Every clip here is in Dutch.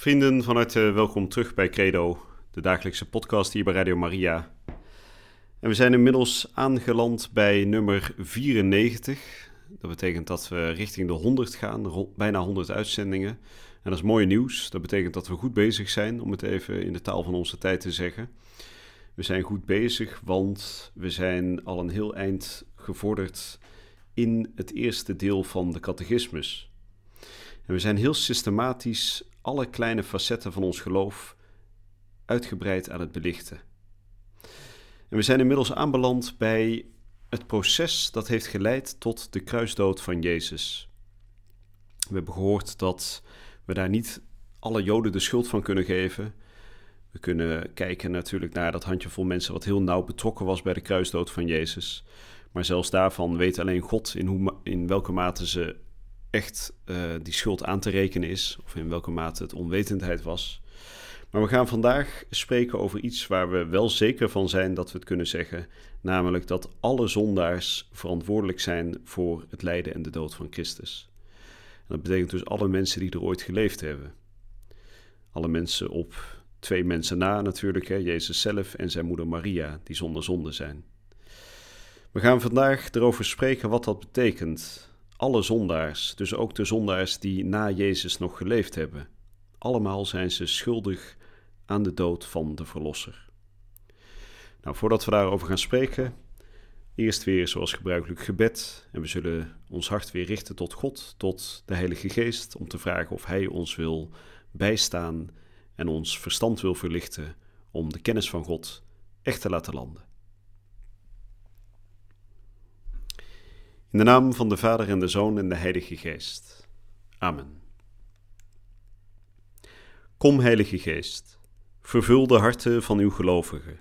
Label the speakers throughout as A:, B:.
A: Vrienden, van harte welkom terug bij Credo, de dagelijkse podcast hier bij Radio Maria. En we zijn inmiddels aangeland bij nummer 94. Dat betekent dat we richting de 100 gaan, bijna 100 uitzendingen. En dat is mooi nieuws. Dat betekent dat we goed bezig zijn, om het even in de taal van onze tijd te zeggen. We zijn goed bezig, want we zijn al een heel eind gevorderd in het eerste deel van de catechismus. En we zijn heel systematisch alle kleine facetten van ons geloof uitgebreid aan het belichten. En we zijn inmiddels aanbeland bij het proces dat heeft geleid tot de kruisdood van Jezus. We hebben gehoord dat we daar niet alle Joden de schuld van kunnen geven. We kunnen kijken natuurlijk naar dat handjevol mensen wat heel nauw betrokken was bij de kruisdood van Jezus. Maar zelfs daarvan weet alleen God in, hoe, in welke mate ze echt uh, die schuld aan te rekenen is, of in welke mate het onwetendheid was. Maar we gaan vandaag spreken over iets waar we wel zeker van zijn dat we het kunnen zeggen, namelijk dat alle zondaars verantwoordelijk zijn voor het lijden en de dood van Christus. En dat betekent dus alle mensen die er ooit geleefd hebben. Alle mensen op twee mensen na natuurlijk, hè, Jezus zelf en zijn moeder Maria, die zonder zonde zijn. We gaan vandaag erover spreken wat dat betekent. Alle zondaars, dus ook de zondaars die na Jezus nog geleefd hebben. Allemaal zijn ze schuldig aan de dood van de Verlosser. Nou, voordat we daarover gaan spreken, eerst weer zoals gebruikelijk gebed. En we zullen ons hart weer richten tot God, tot de Heilige Geest, om te vragen of Hij ons wil bijstaan en ons verstand wil verlichten om de kennis van God echt te laten landen. In de naam van de Vader en de Zoon en de Heilige Geest. Amen. Kom, Heilige Geest, vervul de harten van uw gelovigen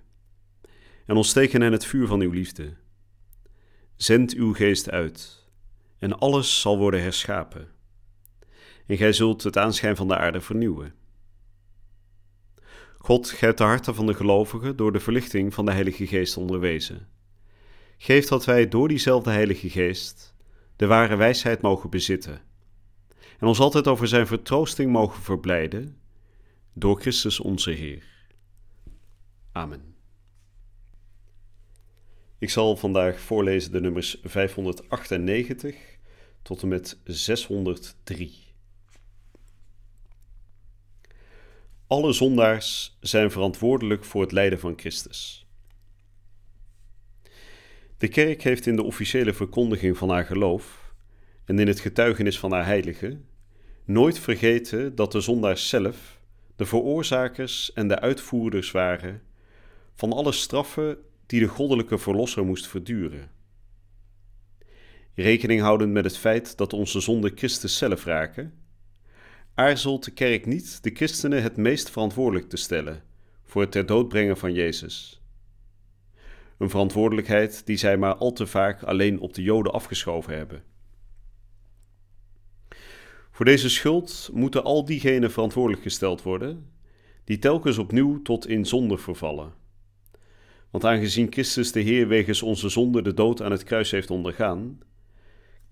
A: en ontsteken hen het vuur van uw liefde. Zend uw geest uit en alles zal worden herschapen. En gij zult het aanschijn van de aarde vernieuwen. God, gij hebt de harten van de gelovigen door de verlichting van de Heilige Geest onderwezen. Geef dat wij door diezelfde Heilige Geest de ware wijsheid mogen bezitten en ons altijd over Zijn vertroosting mogen verblijden door Christus onze Heer. Amen. Ik zal vandaag voorlezen de nummers 598 tot en met 603. Alle zondaars zijn verantwoordelijk voor het lijden van Christus. De kerk heeft in de officiële verkondiging van haar geloof en in het getuigenis van haar heiligen nooit vergeten dat de zondaars zelf de veroorzakers en de uitvoerders waren van alle straffen die de goddelijke verlosser moest verduren. Rekening houdend met het feit dat onze zonden Christus zelf raken, aarzelt de kerk niet de christenen het meest verantwoordelijk te stellen voor het ter dood brengen van Jezus. Een verantwoordelijkheid die zij maar al te vaak alleen op de Joden afgeschoven hebben. Voor deze schuld moeten al diegenen verantwoordelijk gesteld worden die telkens opnieuw tot in zonde vervallen. Want aangezien Christus de Heer wegens onze zonde de dood aan het kruis heeft ondergaan,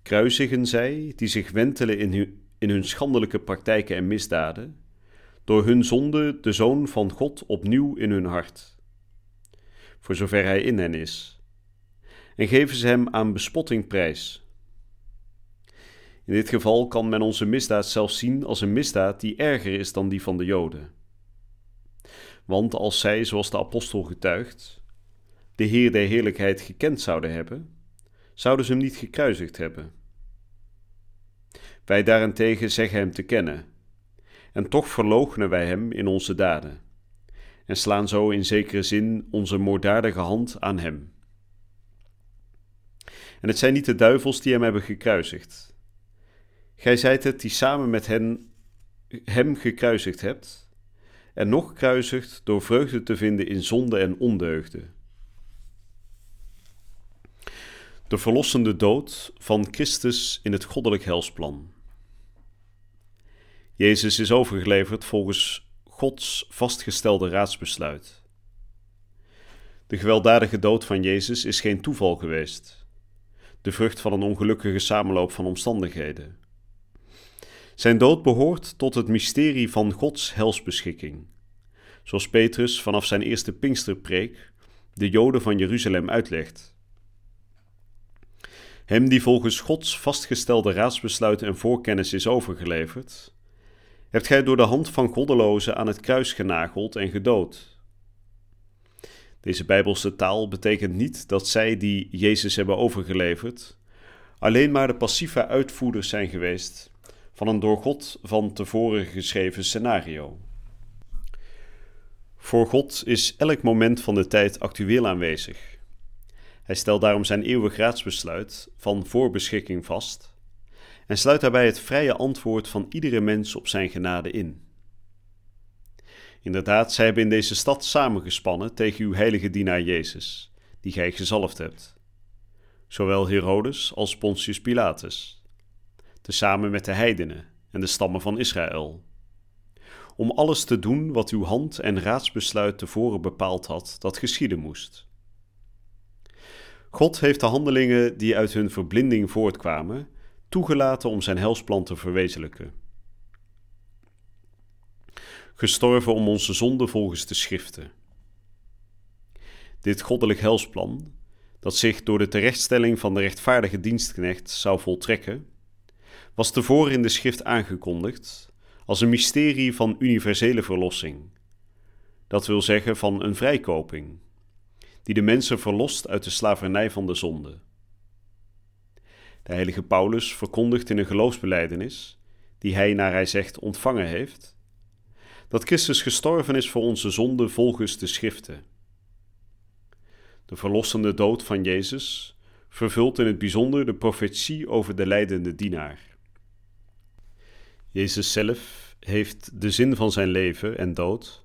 A: kruisigen zij die zich wentelen in hun, in hun schandelijke praktijken en misdaden, door hun zonde de Zoon van God opnieuw in hun hart, voor zover hij in hen is, en geven ze hem aan bespotting prijs in dit geval kan men onze misdaad zelfs zien als een misdaad die erger is dan die van de Joden. Want als zij, zoals de apostel getuigt, de Heer der Heerlijkheid gekend zouden hebben, zouden ze hem niet gekruisigd hebben. Wij daarentegen zeggen hem te kennen, en toch verloochenen wij hem in onze daden, en slaan zo in zekere zin onze moorddadige hand aan hem. En het zijn niet de duivels die hem hebben gekruisigd, Gij zijt het die samen met hen, hem gekruisigd hebt, en nog kruisigt door vreugde te vinden in zonde en ondeugde. De verlossende dood van Christus in het goddelijk helsplan. Jezus is overgeleverd volgens Gods vastgestelde raadsbesluit. De gewelddadige dood van Jezus is geen toeval geweest, de vrucht van een ongelukkige samenloop van omstandigheden. Zijn dood behoort tot het mysterie van Gods helsbeschikking, zoals Petrus vanaf zijn eerste Pinksterpreek de Joden van Jeruzalem uitlegt. Hem die volgens Gods vastgestelde raadsbesluit en voorkennis is overgeleverd, hebt gij door de hand van goddelozen aan het kruis genageld en gedood. Deze bijbelse taal betekent niet dat zij die Jezus hebben overgeleverd, alleen maar de passieve uitvoerders zijn geweest van een door God van tevoren geschreven scenario. Voor God is elk moment van de tijd actueel aanwezig. Hij stelt daarom zijn eeuwig raadsbesluit van voorbeschikking vast en sluit daarbij het vrije antwoord van iedere mens op zijn genade in. Inderdaad, zij hebben in deze stad samengespannen tegen uw heilige dienaar Jezus, die gij gezalfd hebt. Zowel Herodes als Pontius Pilatus, tezamen met de heidenen en de stammen van Israël. Om alles te doen wat uw hand en raadsbesluit tevoren bepaald had dat geschieden moest. God heeft de handelingen die uit hun verblinding voortkwamen, toegelaten om zijn helsplan te verwezenlijken. Gestorven om onze zonde volgens de schriften. Dit goddelijk helsplan, dat zich door de terechtstelling van de rechtvaardige dienstknecht zou voltrekken, was tevoren in de schrift aangekondigd als een mysterie van universele verlossing. Dat wil zeggen van een vrijkoping, die de mensen verlost uit de slavernij van de zonde. De heilige Paulus verkondigt in een geloofsbeleidenis, die hij naar hij zegt ontvangen heeft, dat Christus gestorven is voor onze zonde volgens de schriften. De verlossende dood van Jezus vervult in het bijzonder de profetie over de lijdende dienaar. Jezus zelf heeft de zin van zijn leven en dood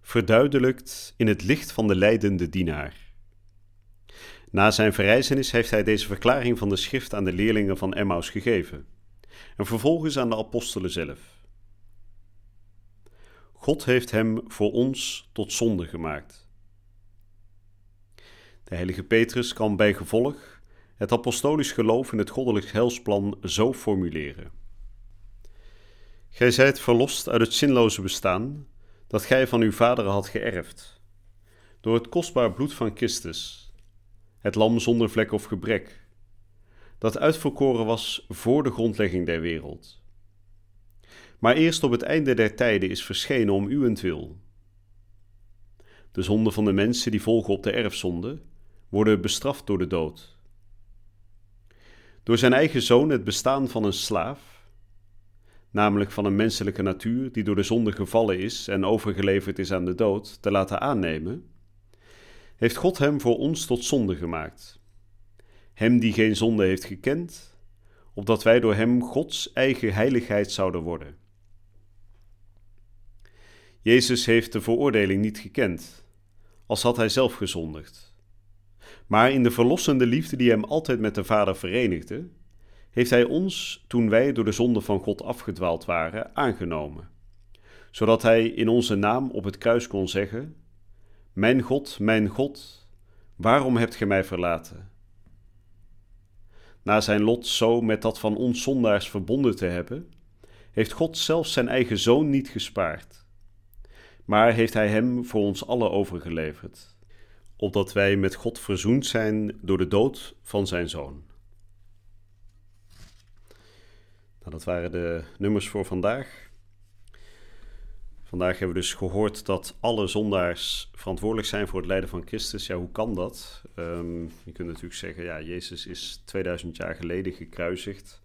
A: verduidelijkt in het licht van de lijdende dienaar. Na zijn verrijzenis heeft hij deze verklaring van de schrift aan de leerlingen van Emmaus gegeven en vervolgens aan de apostelen zelf. God heeft hem voor ons tot zonde gemaakt. De heilige Petrus kan bij gevolg het apostolisch geloof in het goddelijk helsplan zo formuleren. Gij zijt verlost uit het zinloze bestaan dat gij van uw vaderen had geërfd, door het kostbaar bloed van Christus het lam zonder vlek of gebrek, dat uitverkoren was voor de grondlegging der wereld. Maar eerst op het einde der tijden is verschenen om uwentwil. De zonden van de mensen die volgen op de erfzonde worden bestraft door de dood. Door zijn eigen zoon het bestaan van een slaaf, namelijk van een menselijke natuur die door de zonde gevallen is en overgeleverd is aan de dood, te laten aannemen, heeft God hem voor ons tot zonde gemaakt. Hem die geen zonde heeft gekend, opdat wij door hem Gods eigen heiligheid zouden worden. Jezus heeft de veroordeling niet gekend, als had hij zelf gezondigd. Maar in de verlossende liefde die hem altijd met de Vader verenigde, heeft hij ons, toen wij door de zonde van God afgedwaald waren, aangenomen, zodat hij in onze naam op het kruis kon zeggen: mijn God, mijn God, waarom hebt gij mij verlaten? Na zijn lot zo met dat van ons zondaars verbonden te hebben, heeft God zelfs zijn eigen zoon niet gespaard, maar heeft hij hem voor ons allen overgeleverd, opdat wij met God verzoend zijn door de dood van zijn zoon. Nou, dat waren de nummers voor vandaag. Vandaag hebben we dus gehoord dat alle zondaars verantwoordelijk zijn voor het lijden van Christus. Ja, hoe kan dat? Um, je kunt natuurlijk zeggen, ja, Jezus is 2000 jaar geleden gekruisigd.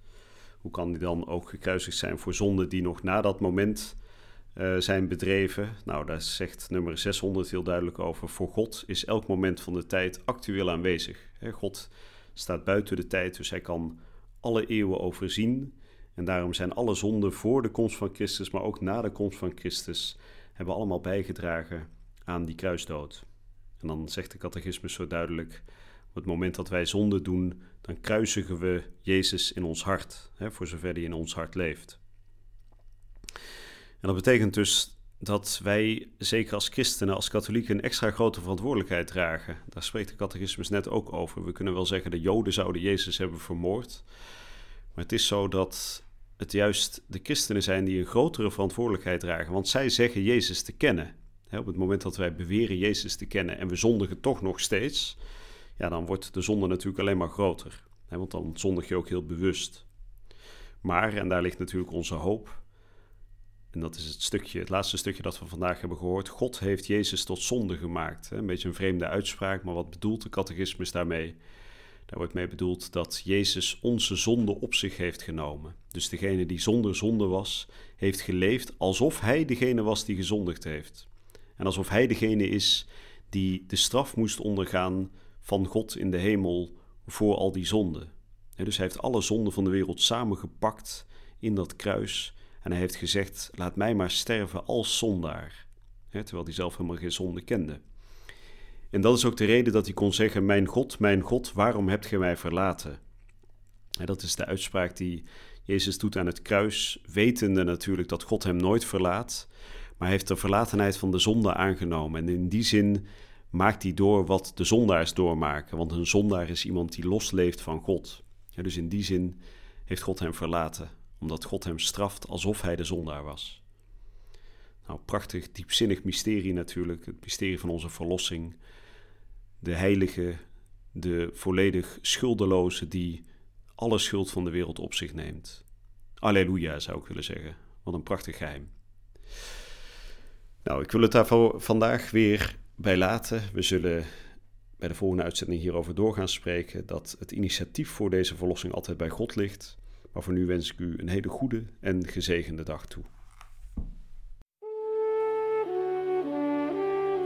A: Hoe kan hij dan ook gekruisigd zijn voor zonden die nog na dat moment uh, zijn bedreven? Nou, daar zegt nummer 600 heel duidelijk over. Voor God is elk moment van de tijd actueel aanwezig. God staat buiten de tijd, dus hij kan alle eeuwen overzien. En daarom zijn alle zonden voor de komst van Christus, maar ook na de komst van Christus, hebben allemaal bijgedragen aan die kruisdood. En dan zegt de catechismus zo duidelijk: op het moment dat wij zonde doen, dan kruisigen we Jezus in ons hart, hè, voor zover hij in ons hart leeft. En dat betekent dus dat wij, zeker als christenen, als katholieken, een extra grote verantwoordelijkheid dragen. Daar spreekt de catechismus net ook over. We kunnen wel zeggen, de Joden zouden Jezus hebben vermoord. Maar het is zo dat het juist de christenen zijn die een grotere verantwoordelijkheid dragen. Want zij zeggen Jezus te kennen. op het moment dat wij beweren Jezus te kennen en we zondigen toch nog steeds, ja, dan wordt de zonde natuurlijk alleen maar groter. want dan zondig je ook heel bewust. Maar, en daar ligt natuurlijk onze hoop, en dat is het stukje, het laatste stukje dat we vandaag hebben gehoord. God heeft Jezus tot zonde gemaakt. Een beetje een vreemde uitspraak, maar wat bedoelt de catechismus daarmee? Daar wordt mee bedoeld dat Jezus onze zonde op zich heeft genomen. Dus degene die zonder zonde was, heeft geleefd alsof hij degene was die gezondigd heeft. En alsof hij degene is die de straf moest ondergaan van God in de hemel voor al die zonden. Dus hij heeft alle zonden van de wereld samengepakt in dat kruis en hij heeft gezegd: Laat mij maar sterven als zondaar. terwijl hij zelf helemaal geen zonde kende. En dat is ook de reden dat hij kon zeggen: Mijn God, mijn God, waarom hebt gij mij verlaten? dat is de uitspraak die Jezus doet aan het kruis, wetende natuurlijk dat God hem nooit verlaat, maar hij heeft de verlatenheid van de zonde aangenomen. En in die zin maakt hij door wat de zondaars doormaken, want een zondaar is iemand die losleeft van God. dus in die zin heeft God hem verlaten omdat God hem straft alsof hij de zondaar was. Nou, prachtig, diepzinnig mysterie natuurlijk, het mysterie van onze verlossing. De heilige, de volledig schuldeloze die alle schuld van de wereld op zich neemt. Alleluia zou ik willen zeggen. Wat een prachtig geheim. Nou, ik wil het daar vandaag weer bij laten. We zullen bij de volgende uitzending hierover doorgaan spreken dat het initiatief voor deze verlossing altijd bij God ligt. Maar voor nu wens ik u een hele goede en gezegende dag toe.